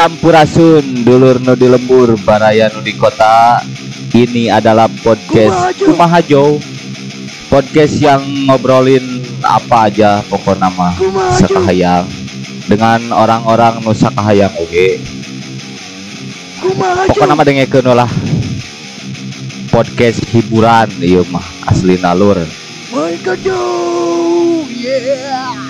Sampurasun dulur nu di lembur baraya nu di kota. Ini adalah podcast Kumahajo Podcast yang ngobrolin apa aja pokoknya mah Sakahayang. Dengan orang-orang nu sakahayang oke? Pokok nama dengekeun lah Podcast hiburan iya mah asli nalur. My God, yeah.